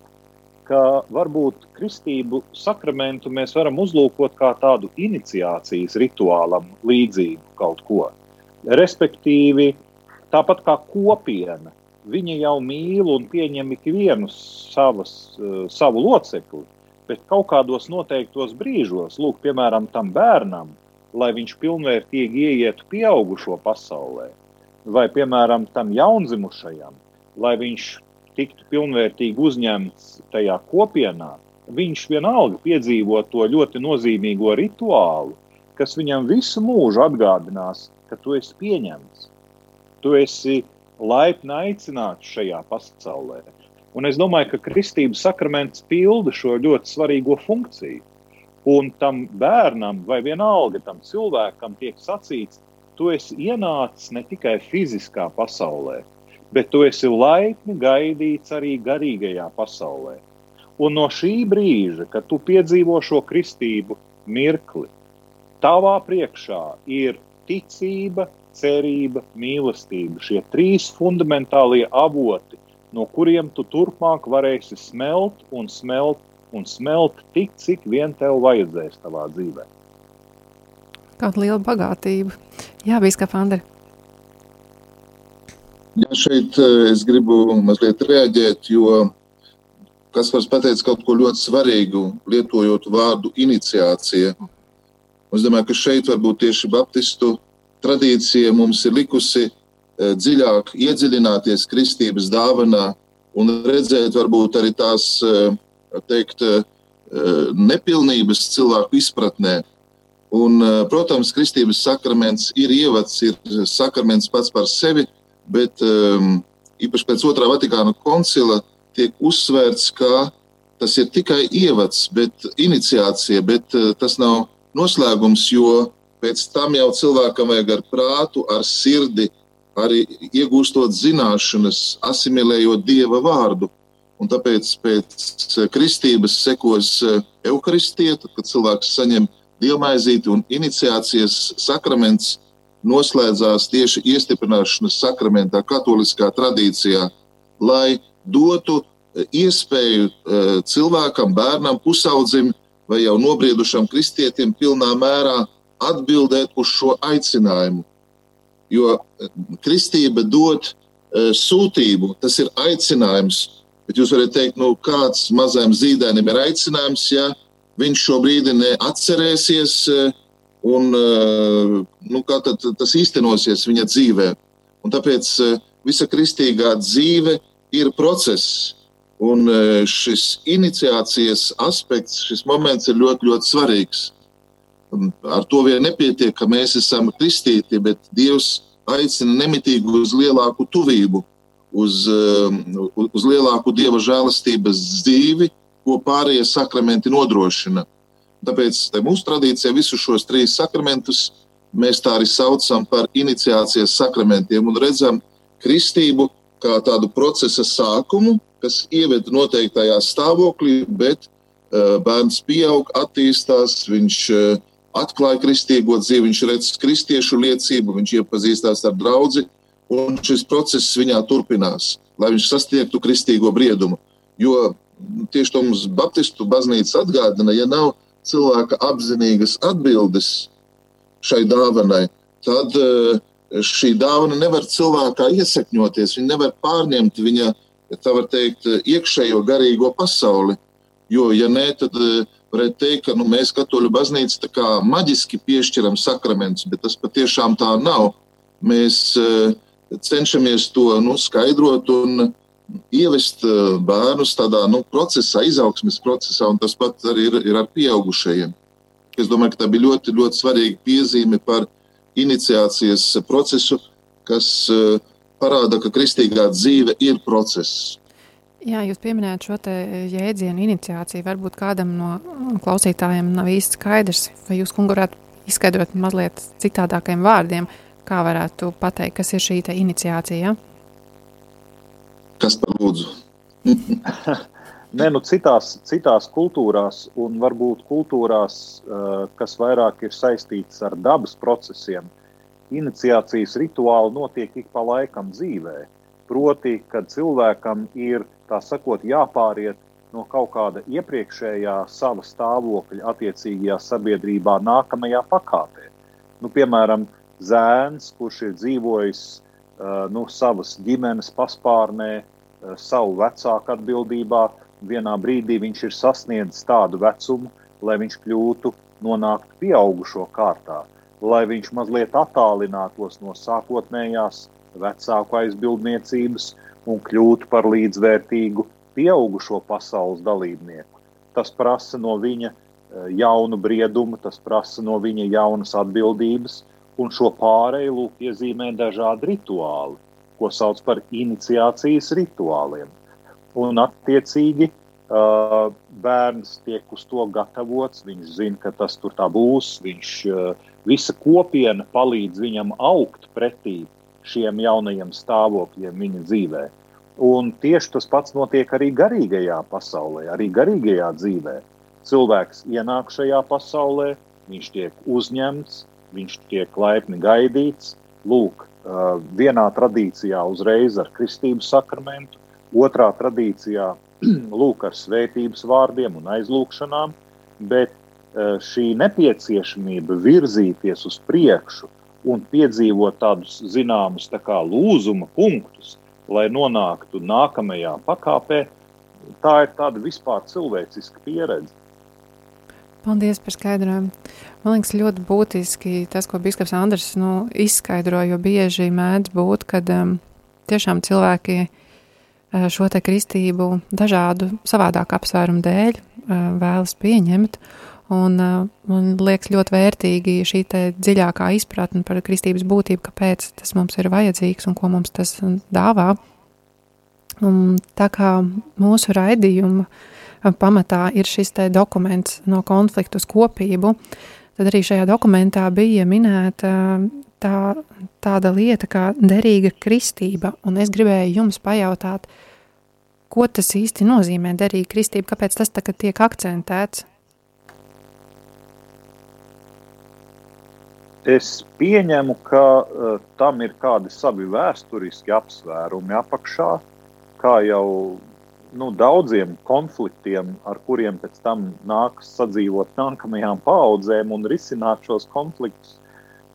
Speaker 3: ka varbūt kristību sakramentu mēs varam uzlūkot kā tādu iniciācijas rituālam līdzīgu kaut ko. Respektīvi, tāpat kā kopiena Viņa jau mīl un pieņem ikvienu savas, uh, savu locekli, bet kaut kādos noteiktos brīžos, lūk, piemēram, tam bērnam, lai viņš pilnvērtīgi ieietu pieaugušo pasaulē, vai, piemēram, tam jaundzimušajam, lai viņš tiktu pilnvērtīgi uzņemts tajā kopienā, viņš vienalga piedzīvo to ļoti nozīmīgo rituālu, kas viņam visu mūžu atgādinās, ka tu esi pieņemts. Tu esi laipni aicināti šajā pasaulē. Un es domāju, ka kristības sakraments pilda šo ļoti svarīgo funkciju. Un tam bērnam, vai vienalga tam cilvēkam, tiek sacīts, tu esi ienācis ne tikai fiziskā pasaulē, bet tu esi laipni gaidīts arī garīgajā pasaulē. Un no šī brīža, kad tu piedzīvo šo kristību mirkli, tavā priekšā ir ticība, cerība, mīlestība. Šie trīs fundamentālie avoti, no kuriem tu turpmāk varēsi smelt un smelt un smelt tik, cik vien tev vajadzēs savā dzīvē.
Speaker 2: Kāda liela bagātība. Jā, Bīskapa Andri.
Speaker 4: Jā, šeit eh, es gribu mazliet reaģēt, jo kas var pateikt kaut ko ļoti svarīgu, lietojot vārdu iniciācija. Es domāju, ka šeit varbūt tieši Baptistu tradīcija mums ir likusi eh, dziļāk iedziļināties kristības dāvanā un redzēt varbūt arī tās eh, teikt, nepilnības cilvēku izpratnē. Un, protams, kristības sakraments ir ievads, ir sakraments pats par sevi, bet īpaši pēc otrā Vatikāna koncila tiek uzsvērts, ka tas ir tikai ievads, bet iniciācija, bet tas nav noslēgums, jo Pēc tam jau cilvēkam vajag ar prātu, ar sirdi, arī iegūstot zināšanas, asimilējot dieva vārdu. Un tāpēc pēc kristības sekos evaharistija, kad cilvēks saņem dievmaizīti un iniciācijas sakraments noslēdzās tieši iestiprināšanas sakramentā, katoliskā tradīcijā, lai dotu iespēju eh, cilvēkam, bērnam, pusaudzim vai jau nobriedušam kristietim pilnā mērā atbildēt uz šo aicinājumu. Jo eh, kristība dod sūtību, tas ir aicinājums. Bet jūs varat teikt, nu, kāds mazajam zīdainim ir aicinājums, ja viņš šo brīdi neatcerēsies, un nu, kā tad tas īstenosies viņa dzīvē. Un tāpēc visa kristīgā dzīve ir process. Un šis iniciācijas aspekts, šis moments ir ļoti, ļoti svarīgs. Ar to vien nepietiek, ka mēs esam kristīti, bet Dievs aicina nemitīgi uz lielāku tuvību, uz, uz lielāku dieva žēlastības dzīvi, ko pārējie sakramenti nodrošina. Tāpēc mūsu tradīcijā visus šos trīs sakramentus mēs tā arī saucam par iniciācijas sakramentiem un redzam kristību kā tādu procesa sākumu, kas ieved noteiktajā stāvoklī, bet uh, bērns pieaug, attīstās, viņš uh, atklāja kristīgo dzīvi, viņš redz kristiešu liecību, viņš iepazīstās ar draugu, un šis process viņā turpinās, lai viņš sasniegtu kristīgo briedumu. Jo tieši to mums Baptistu baznīca atgādina, ja nav cilvēka apzinīgas atbildes šai dāvanai, tad uh, šī dāvana nevar cilvēkā iesakņoties, viņa nevar pārņemt viņa, ja tā var teikt, iekšējo garīgo pasauli. Jo, ja nē, tad uh, varētu teikt, ka nu, mēs, Katoļu baznīca, kā maģiski piešķiram sakramentus, bet tas patiešām tā nav. Mēs uh, cenšamies to nu, skaidrot un ievest uh, bērnus tādā nu, procesā, izaugsmes procesā, un tas pat arī ir, ir ar pieaugušajiem. Es domāju, ka tā bija ļoti, ļoti svarīga piezīme par iniciācijas procesu, kas uh, parāda, ka kristīgā dzīve ir process.
Speaker 2: Jā, jūs pieminējāt šo jēdzienu iniciāciju. Varbūt kādam no klausītājiem nav īsti skaidrs, vai jūs, kungu, varētu izskaidrot mazliet citādākiem vārdiem, kā varētu pateikt, kas ir šī iniciācija.
Speaker 4: Par lūdzu?
Speaker 3: Nē, nu citās, citās kultūrās, un varbūt kultūrās, kas vairāk ir saistītas ar dabas procesiem, iniciācijas rituāli notiek ik pa laikam dzīvē. Proti, kad cilvēkam ir sakot, jāpāriet no kaut kāda iepriekšējā sava stāvokļa attiecīgajā sabiedrībā nākamajā pakāpē. Nu, piemēram, zēns, kurš ir dzīvojis nu, savas ģimenes paspārnē, savu vecāku atbildībā, vienā brīdī viņš ir sasniedzis tādu vecumu, lai viņš kļūtu nonākt pieaugušo kārtā, lai viņš mazliet attālinātos no sākotnējās vecāku aizbildniecības un kļūt par līdzvērtīgu pieaugušo pasaules dalībnieku. Tas prasa no viņa e, jaunu briedumu, tas prasa no viņa jaunas atbildības, un šo pārēju lūk iezīmē dažādi rituāli, ko sauc par iniciācijas rituāliem. Un attiecīgi e, bērns tiek uz to gatavots, viņš zina, ka tas tur tā būs, viņš e, visa kopiena palīdz viņam augt pretī šiem jaunajiem stāvokļiem viņa dzīvē. Un tieši tas pats notiek arī garīgajā pasaulē, arī garīgajā dzīvē. Cilvēks ienāk šajā pasaulē, viņš tiek uzņemts, viņš tiek laipni gaidīts. Lūk, vienā tradīcijā uzreiz ar kristības sakramentu, otrā tradīcijā lūk ar svētības vārdiem un aizlūgšanām, bet šī nepieciešamība virzīties uz priekšu, un piedzīvot tādus zināmus tā kā lūzuma punktus, lai nonāktu nākamajā pakāpē, tā ir tāda vispār cilvēciska pieredze.
Speaker 2: Paldies par skaidrojumu. Man liekas, ļoti būtiski tas, ko Biskaps Andris nu, izskaidro, jo bieži mēdz būt, kad um, tiešām cilvēki uh, šo te kristību dažādu savādāku apsvērumu dēļ uh, vēlas pieņemt. Un uh, man liekas ļoti vērtīgi šī dziļākā izpratne par kristības būtību, kāpēc tas mums ir vajadzīgs un ko mums tas dāvā. Un tā kā mūsu raidījuma pamatā ir šis dokuments no konfliktu uz kopību, tad arī šajā dokumentā bija minēta tā, tāda lieta kā derīga kristība. Un es gribēju jums pajautāt, ko tas īsti nozīmē derīga kristība, kāpēc tas tagad tiek akcentēts?
Speaker 3: Es pieņemu, ka uh, tam ir kādi savi vēsturiski apsvērumi apakšā, kā jau nu, daudziem konfliktiem, ar kuriem pēc tam nāks sadzīvot nākamajām paudzēm un risināt šos konfliktus.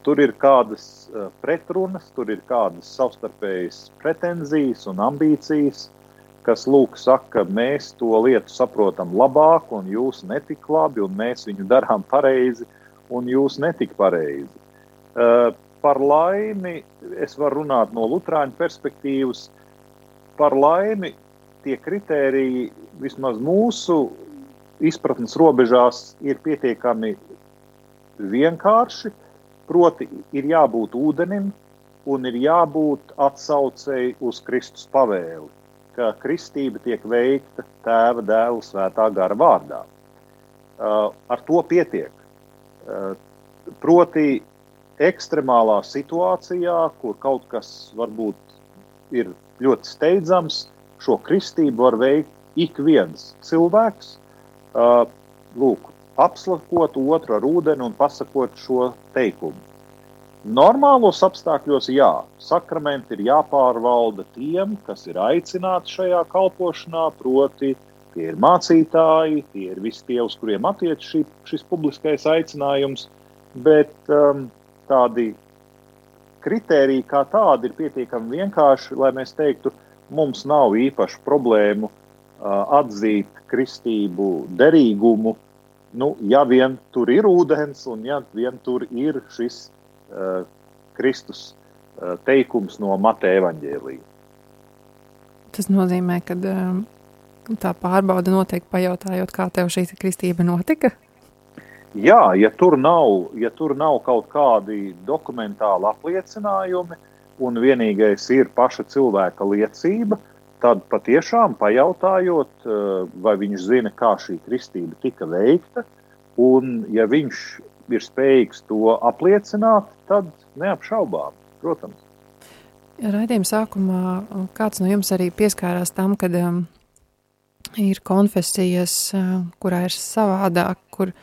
Speaker 3: tur ir kādas pretrunas, tur ir kādas savstarpējas pretenzijas un ambīcijas, kas lūk, saka, mēs to lietu saprotam labāk, un jūs netik labi, un mēs viņu darām pareizi, un jūs netik pareizi. Uh, par laimi, es varu runāt no Lutāņu perspektīvas, par laimi tie kritēriji vismaz mūsu izpratnes robežās ir pietiekami vienkārši. Proti, ir jābūt ūdenim un ir jābūt atsaucēji uz Kristus pavēli ka kristība tiek veikta tēva, dēla, svētā gara vārdā. Uh, ar to pietiek. Uh, proti, ekstremālā situācijā, kur kaut kas varbūt ir ļoti steidzams, šo kristību var veikt ik viens cilvēks. Uh, lūk, apslakot otru ar ūdeni un pasakot šo teikumu. Normālos apstākļos, jā, sakramenti ir jāpārvalda tiem, kas ir aicināti šajā kalpošanā, proti, tie ir mācītāji, tie ir visi tie, uz kuriem attiec šī, šis publiskais aicinājums, bet um, tādi kritēriji kā tādi ir pietiekami vienkārši, lai mēs teiktu, mums nav īpašu problēmu atzīt kristību derīgumu, nu, ja vien tur ir ūdens un ja vien tur ir šis uh, Kristus uh, teikums no Mateja evaņģēlīja.
Speaker 2: Tas nozīmē, ka um, tā pārbauda notiek pajautājot, kā tev šī kristība notika?
Speaker 3: Jā, ja tur, nav, ja tur nav kaut kādi dokumentāli apliecinājumi, un vienīgais ir paša cilvēka liecība, tad patiešām pajautājot, vai viņš zina, kā šī kristība tika veikta, un ja viņš ir spējīgs to apliecināt, tad neapšaubām, protams.
Speaker 2: Raidījuma sākumā kāds no jums arī pieskārās tam, ka um, ir konfesijas, uh, kurā ir savādāk, kur,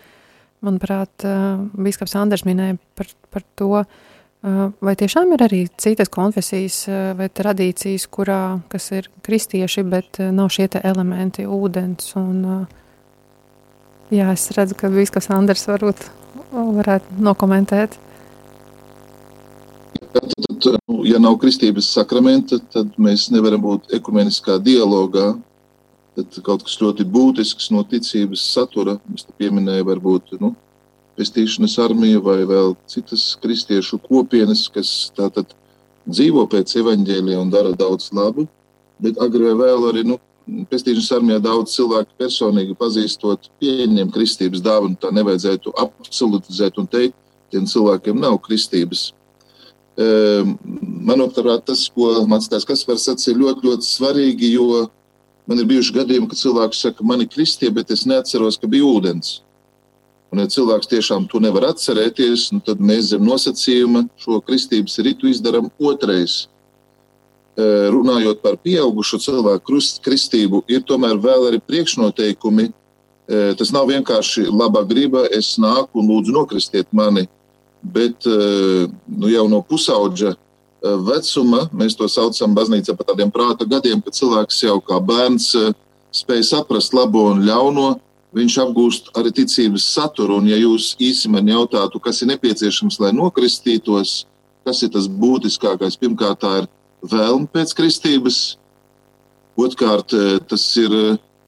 Speaker 2: manuprāt, uh, Bīskaps Andrs minēja par, par to, uh, vai tiešām ir arī citas konfesijas uh, vai tradīcijas, kurā, kas ir kristieši, bet uh, nav šie elementi ūdens un Jā, es redzu, ka Bīskaps Andrs varbūt varētu nokomentēt.
Speaker 4: Tad, tad, nu, ja nav kristības sakramenta, tad mēs nevaram būt ekumeniskā dialogā. Tad kaut kas ļoti būtisks no ticības satura, es pieminēju, varbūt nu, pestīšanas armija vai vēl citas kristiešu kopienas, kas tātad dzīvo pēc evaņģēlija un dara daudz labu, bet agri vai vēl arī nu, pestīšanas armijā daudz cilvēku personīgi pazīstot, pieņem kristības dāvanu. Tā nevajadzētu absolutizēt un teikt, tiem cilvēkiem nav kristības. Ehm, manuprāt, tas, ko tēvs Kaspars sacīja, ir ļoti, ļoti svarīgi, jo man ir bijuši gadījumi, kad cilvēks saka, man ir kristie, bet es neatceros, ka bija ūdens. Un, ja cilvēks tiešām to nevar atcerēties, nu, tad mēs zem nosacījuma šo kristības ritu izdarām otrais. Ehm, runājot par pieaugušo cilvēku kristību, ir tomēr vēl arī priekšnoteikumi. Ehm, tas nav vienkārši laba griba, es nāku un lūdzu nokristiet mani bet eh, nu, jau no pusaudža vecuma mēs to saucam baznīcā par tādiem prāta gadiem, kad cilvēks jau kā bērns eh, spēj saprast labo un ļauno. Viņš apgūst arī ticības saturu, un, ja jūs īsi man jautātu, kas ir nepieciešams, lai nokristītos, kas ir tas būtiskākais, pirmkārt, tā ir vēlme pēc kristības, otrkārt, tas ir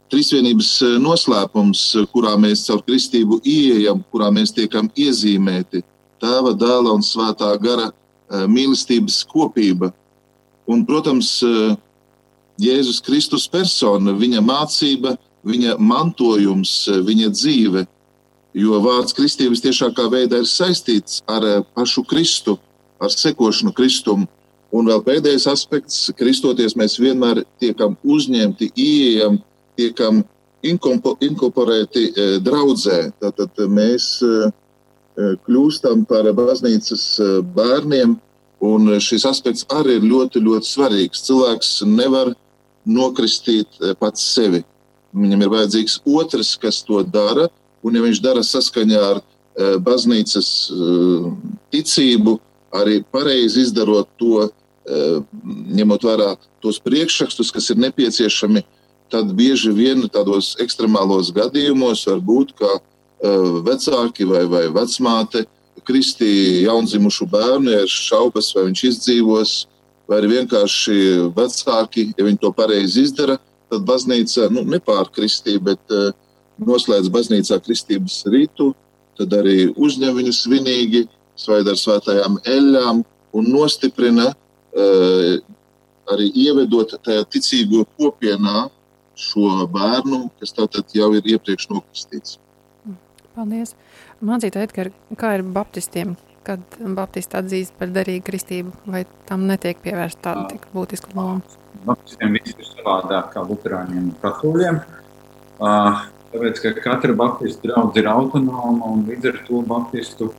Speaker 4: trīsvienības noslēpums, kurā mēs caur kristību ieejam, kurā mēs tiekam iezīmēti. Tēva, dēla un svētā gara eh, mīlestības kopība. Un, protams, eh, Jēzus Kristus persona, viņa mācība, viņa mantojums, eh, viņa dzīve. Jo vārds kristības tiešākā veidā ir saistīts ar pašu Kristu, ar sekošanu Kristum. Un vēl pēdējais aspekts - kristoties mēs vienmēr tiekam uzņemti, ieejam, tiekam inkorporēti draudzē. Tātad mēs kļūstam par baznīcas bērniem. Un šis aspekts arī ir ļoti, ļoti svarīgs. Cilvēks nevar nokristīt pats sevi. Viņam ir vajadzīgs otrs, kas to dara. Un, ja viņš dara saskaņā ar baznīcas ticību, arī pareizi izdarot to, ņemot vērā tos priekšrakstus, kas ir nepieciešami, tad bieži vien tādos ekstremālos gadījumos var būt, ka vecāki vai, vai vecmāte kristī jaundzimušu bērnu, ja ir šaubas, vai viņš izdzīvos, vai vienkārši vecāki, ja viņi to pareizi izdara, tad baznīca nu, nepārkristī, bet uh, noslēdz baznīcā kristības rītu, tad arī uzņem viņu svinīgi, svaida ar svētajām eļļām un nostiprina, uh, arī ievedot tajā ticīgo kopienā šo bērnu, kas tātad jau ir iepriekš nokristīts.
Speaker 2: Paldies! Mācītāji, Edgar, kā ir baptistiem? Kad baptisti atzīst par derīgu kristību, vai tam netiek pievērsta tāda tik būtiska loma?
Speaker 5: Baptistiem viss ir savādāk kā luterāņiem un katoļiem. Uh, tāpēc, ka katra baptistu draudz ir autonoma un līdz ar to baptistu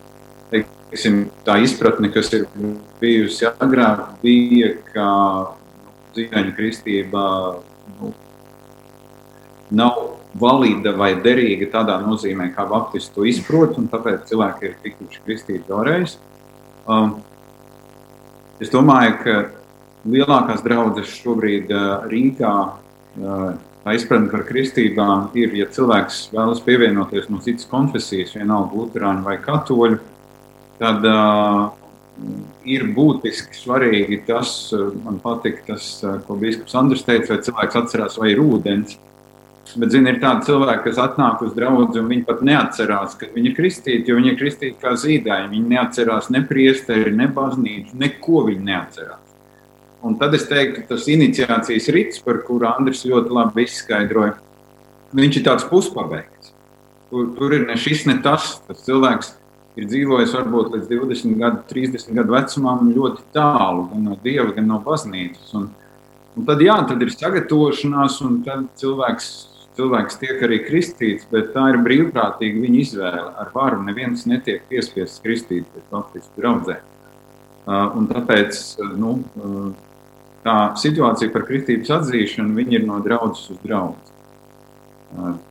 Speaker 5: teiksim, tā izpratne, kas ir bijusi agrāk, bija, ka nu, dzīveņa kristība nu, nav valīda vai derīga tādā nozīmē, kā Baptisti to izprot, un tāpēc cilvēki ir tikuši kristīti vēlreiz. Um, es domāju, ka lielākās draudzes šobrīd uh, Rīgā uh, tā izpratne par kristībām ir, ja cilvēks vēlas pievienoties no citas konfesijas, vienalga luterāņu vai katoļu, tad uh, ir būtiski svarīgi tas, uh, man patīk tas, uh, ko biskups Andris teica, vai cilvēks atcerās, vai ir ūdens. Bet, zini, ir tādi cilvēki, kas atnāk uz draugu, un viņi pat neatcerās, ka viņi ir kristīti, jo viņi ir kristīti kā zīdaiņi. Viņi neatcerās ne priesteri, ne baznīcu, neko viņi neatcerās. Un tad es teiktu, tas iniciācijas rits, par kuru Andris ļoti labi izskaidroja, viņš ir tāds puspabeigts. Tur, tur ir ne šis, ne tas. Tas cilvēks ir dzīvojis varbūt līdz 20, gadu, 30 gadu vecumam ļoti tālu gan no dieva, gan no baznīcas. Un, un tad, jā, tad ir sagatavošanās, un tad cilvēks cilvēks tiek arī kristīts, bet tā ir brīvprātīga viņa izvēle. Ar varu neviens netiek piespiests kristīt pēc baptistu draudzē. Uh, un tāpēc uh, nu, uh, tā situācija par kristības atzīšanu ir no draudzes uz draugu.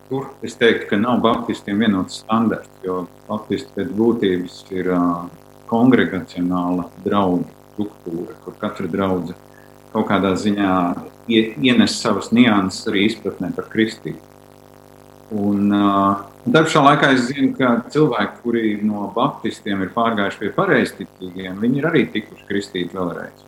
Speaker 5: Tur es teiktu, ka nav baptistiem vienots standarts, jo baptisti pēc būtības ir kongregacionāla drauga struktūra, kur katra draudzene kaut kādā ziņā ienes savas nianses arī izpratnē par kristību. Un, uh, tā pašā laikā es zinu, ka cilvēki, kuri no baptistiem ir pārgājuši pie pareizticīgiem, viņi ir arī tikuši kristīti vēlreiz.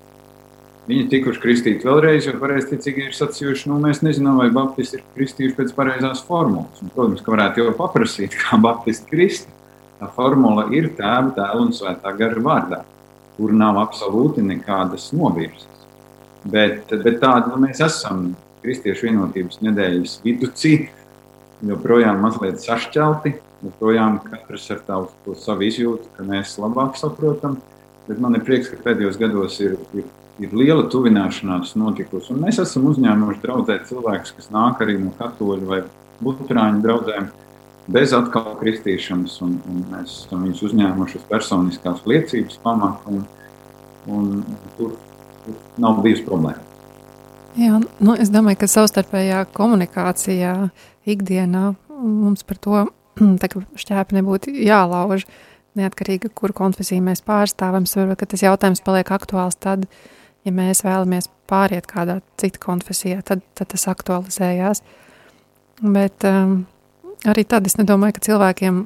Speaker 5: Viņi ir tikuši kristīti vēlreiz, jo pareizticīgi ir sacījuši, nu, mēs nezinām, vai baptisti ir kristījuši pēc pareizās formulas. Un, protams, ka varētu jau paprasīt, kā baptisti kristi. Tā formula ir tēva, tēva un svētā gara vārdā, kur nav absolūti nekādas novirzes. Bet, bet tāda nu, mēs esam Kristiešu vienotības nedēļas viducī, joprojām mazliet sašķelti, joprojām katrs ar tādu savu izjūtu, ka mēs labāk saprotam. Bet man ir prieks, ka pēdējos gados ir, ir, ir liela tuvināšanās notikusi. Un mēs esam uzņēmuši draudzēt cilvēkus, kas nāk arī no katoļu vai luterāņu draugiem, bez atkal kristīšanas. Un, un mēs esam viņus uzņēmuši uz personiskās liecības pamata. Un, un tur nav bijusi problēma.
Speaker 2: Jā, nu, es domāju, ka savstarpējā komunikācijā ikdienā mums par to šķēpi nebūtu jālauž. Neatkarīgi, kuru konfesiju mēs pārstāvam, varbūt tas jautājums paliek aktuāls tad, ja mēs vēlamies pāriet kādā citā konfesijā, tad, tad tas aktualizējās. Bet um, arī tad es nedomāju, ka cilvēkiem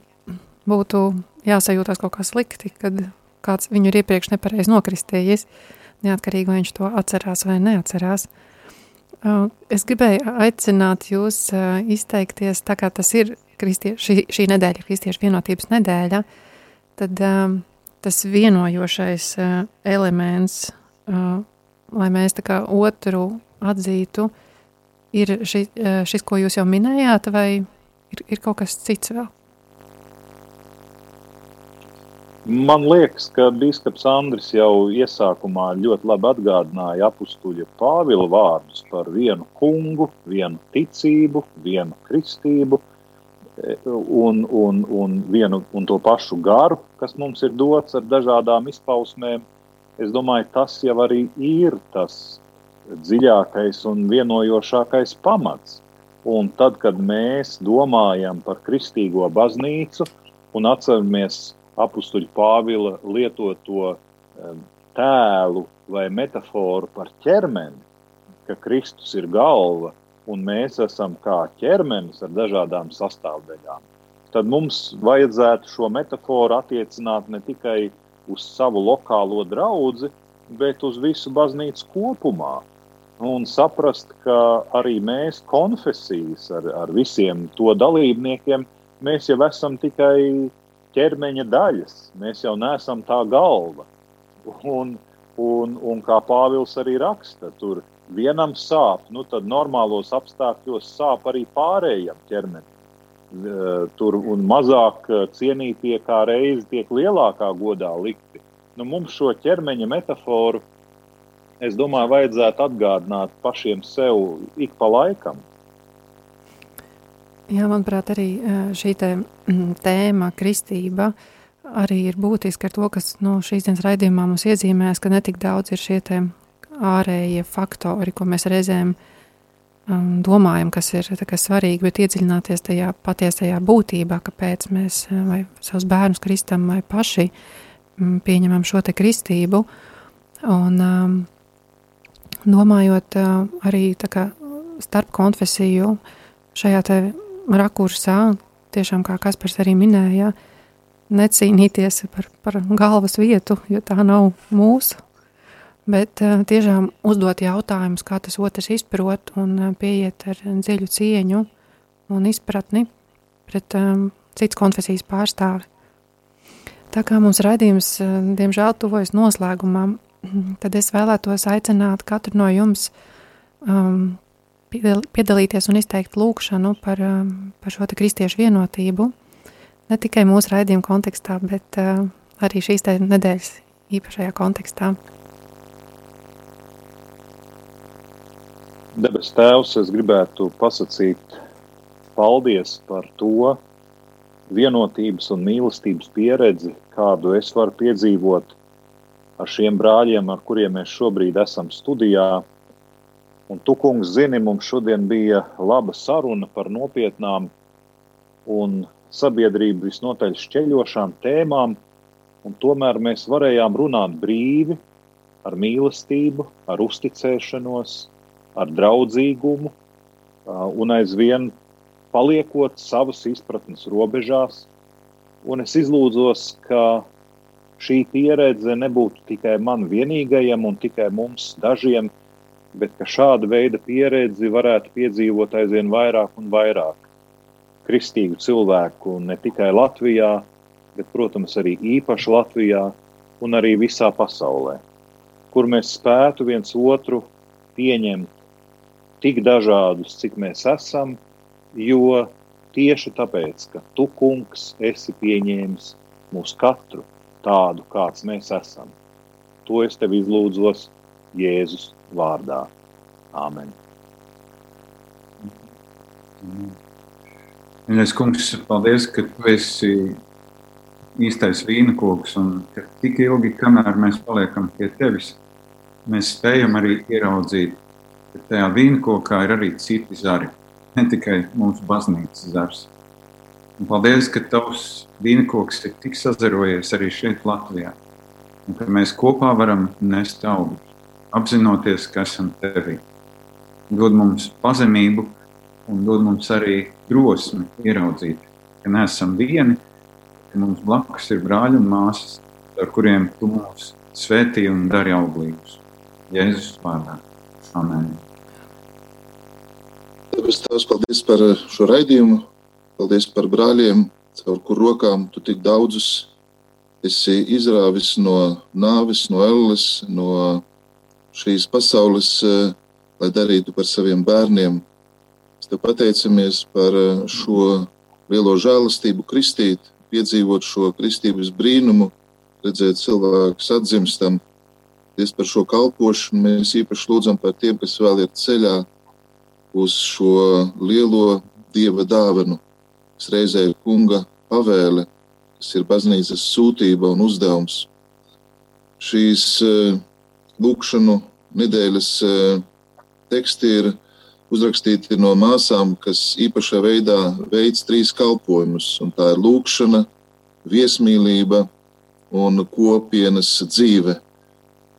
Speaker 2: būtu jāsajūtās kaut kā slikti, kad kāds viņu ir iepriekš nepareizi nokristējis. Uh, neatkarīgi vai viņš to atcerās vai neatcerās. Uh, es gribēju aicināt jūs uh, izteikties, tā kā tas ir kristie, šī, šī nedēļa, kristiešu vienotības nedēļa, tad um, tas vienojošais uh, elements, lai mēs tā kā otru atzītu, ir šis, šis ko jūs jau minējāt, vai ir, ir kaut kas cits vēl?
Speaker 3: Man liekas, ka biskups Andris jau iesākumā ļoti labi atgādināja apstuļa Pāvila vārdus par vienu kungu, vienu ticību, vienu kristību un, un, un vienu un to pašu garu, kas mums ir dots ar dažādām izpausmēm. Es domāju, tas jau arī ir tas dziļākais un vienojošākais pamats. Un tad, kad mēs domājam par kristīgo baznīcu un atceramies apstuļu Pāvila lietoto tēlu vai metaforu par ķermeni, ka Kristus ir galva un mēs esam kā ķermenis ar dažādām sastāvdaļām. tad mums vajadzētu šo metaforu attiecināt ne tikai uz savu lokālo draugu, bet uz visu baznīcu kopumā. Un saprast, ka arī mēs, konfesijas, ar, ar visiem to dalībniekiem, mēs jau esam tikai ķermeņa daļas. Mēs jau neesam tā galva. Un, un, un kā Pāvils arī raksta, tur vienam sāp, nu tad normālos apstākļos sāp arī pārējiem ķermenim. Tur un mazāk cienītie kā reizi tiek lielākā godā likti. Nu, mums šo ķermeņa metaforu, es domāju, vajadzētu atgādināt pašiem sev ik pa laikam.
Speaker 2: Jā, manuprāt, arī šī te, tēma, kristība, arī ir būtiska ar to, kas no šīs dienas raidījumā mums iezīmēs, ka netik daudz ir šie ārējie faktori, ko mēs reizēm um, domājam, kas ir kas svarīgi, bet iedziļināties tajā patiesajā būtībā, kāpēc mēs vai savus bērnus kristam vai paši um, pieņemam šo te kristību. Un um, domājot uh, arī kā, starp konfesiju šajā te rakursā, tiešām kā Kaspars arī minēja, necīnīties par, par galvas vietu, jo tā nav mūsu Bet uh, tiešām uzdot jautājumus, kā tas otrs izprot, un uh, pieiet ar dziļu cieņu un izpratni pret um, citas konfesijas pārstāvi. Tā kā mums raidījums, diemžēl, tuvojas noslēgumam, tad es vēlētos aicināt katru no jums um, piedalīties un izteikt lūkšanu par, um, par šo kristiešu vienotību. Ne tikai mūsu raidījuma kontekstā, bet uh, arī šīs nedēļas īpašajā kontekstā.
Speaker 3: Debes Tēvs, es gribētu pasakīt paldies par to vienotības un mīlestības pieredzi, kādu es varu piedzīvot ar šiem brāļiem, ar kuriem mēs šobrīd esam studijā. Un tu, kungs, zini, mums šodien bija laba saruna par nopietnām un sabiedrību visnotaļ šķeļošām tēmām, un tomēr mēs varējām runāt brīvi, ar mīlestību, ar uzticēšanos, ar draudzīgumu un aizvien paliekot savas izpratnes robežās. Un es izlūdzos, ka šī pieredze nebūtu tikai man vienīgajam un tikai mums dažiem, bet ka šāda veida pieredzi varētu piedzīvot aizvien vairāk un vairāk kristīgu cilvēku ne tikai Latvijā, bet, protams, arī īpaši Latvijā un arī visā pasaulē, kur mēs spētu viens otru pieņemt tik dažādus, cik mēs esam, jo tieši tāpēc, ka tu, kungs, esi pieņēmis mūs katru tādu, kāds mēs esam. To es tev izlūdzos Jēzus vārdā. Āmen.
Speaker 5: Mīļais kungs, paldies, ka tu esi īstais vīna koks un ka tik ilgi, kamēr mēs paliekam pie tevis, mēs spējam arī ieraudzīt bet tajā vīnkokā ir arī citi zari, ne tikai mūsu baznīcas zars. Un paldies, ka tavs vīnkoks ir tik sazarojies arī šeit Latvijā, un ka mēs kopā varam nest augļus, apzinoties, ka esam tevi. Dod mums pazemību un dod mums arī drosmi ieraudzīt, ka neesam vieni, ka mums blakus ir brāļi un māsas, ar kuriem tu mūs svētī un dari auglīgus. Jēzus vārdā. Amen.
Speaker 4: Tāpēc Tēvs, paldies par šo raidījumu, paldies par brāļiem, caur kur rokām tu tik daudzus esi izrāvis no nāves, no elles, no šīs pasaules, lai darītu par saviem bērniem. Mēs te pateicamies par šo lielo žēlastību kristīt, piedzīvot šo kristības brīnumu, redzēt cilvēkus atzimstam, Paldies par šo kalpošanu. Mēs īpaši lūdzam par tiem, kas vēl ir ceļā uz šo lielo dieva dāvanu, kas reizē ir kunga pavēle, kas ir baznīcas sūtība un uzdevums. Šīs uh, lūkšanu nedēļas uh, teksti ir uzrakstīti no māsām, kas īpašā veidā veids trīs kalpojumus. Tā ir lūkšana, viesmīlība un kopienas dzīve.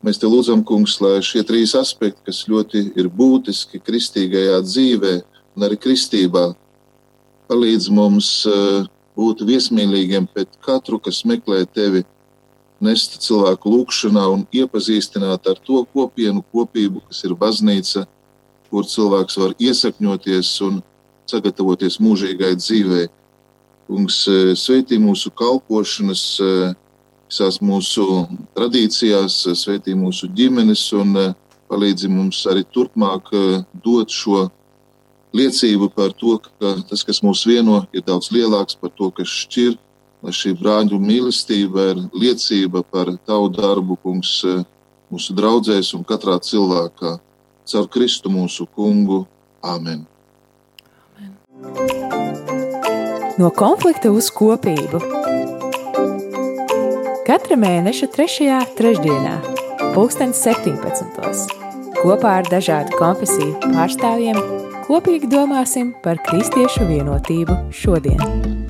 Speaker 4: Mēs te lūdzam, kungs, lai šie trīs aspekti, kas ļoti ir būtiski kristīgajā dzīvē un arī kristībā, palīdz mums uh, būt viesmīlīgiem pret katru, kas meklē tevi, nest cilvēku lūgšanā un iepazīstināt ar to kopienu, kopību, kas ir baznīca, kur cilvēks var iesakņoties un sagatavoties mūžīgai dzīvei. Kungs, sveitī mūsu kalpošanas, visās mūsu tradīcijās, sveitī mūsu ģimenes un palīdzi mums arī turpmāk dot šo liecību par to, ka tas, kas mūs vieno, ir daudz lielāks par to, kas šķir. Lai šī brāļu mīlestība ir liecība par tavu darbu, kungs, mūsu draugzēs un katrā cilvēkā. Caur Kristu mūsu kungu. Āmen!
Speaker 1: No konflikta uz kopību. Katra mēneša 3. trešdienā, 2017. kopā ar dažādu konfesiju pārstāvjiem Kopīgi domāsim par kristiešu vienotību šodien.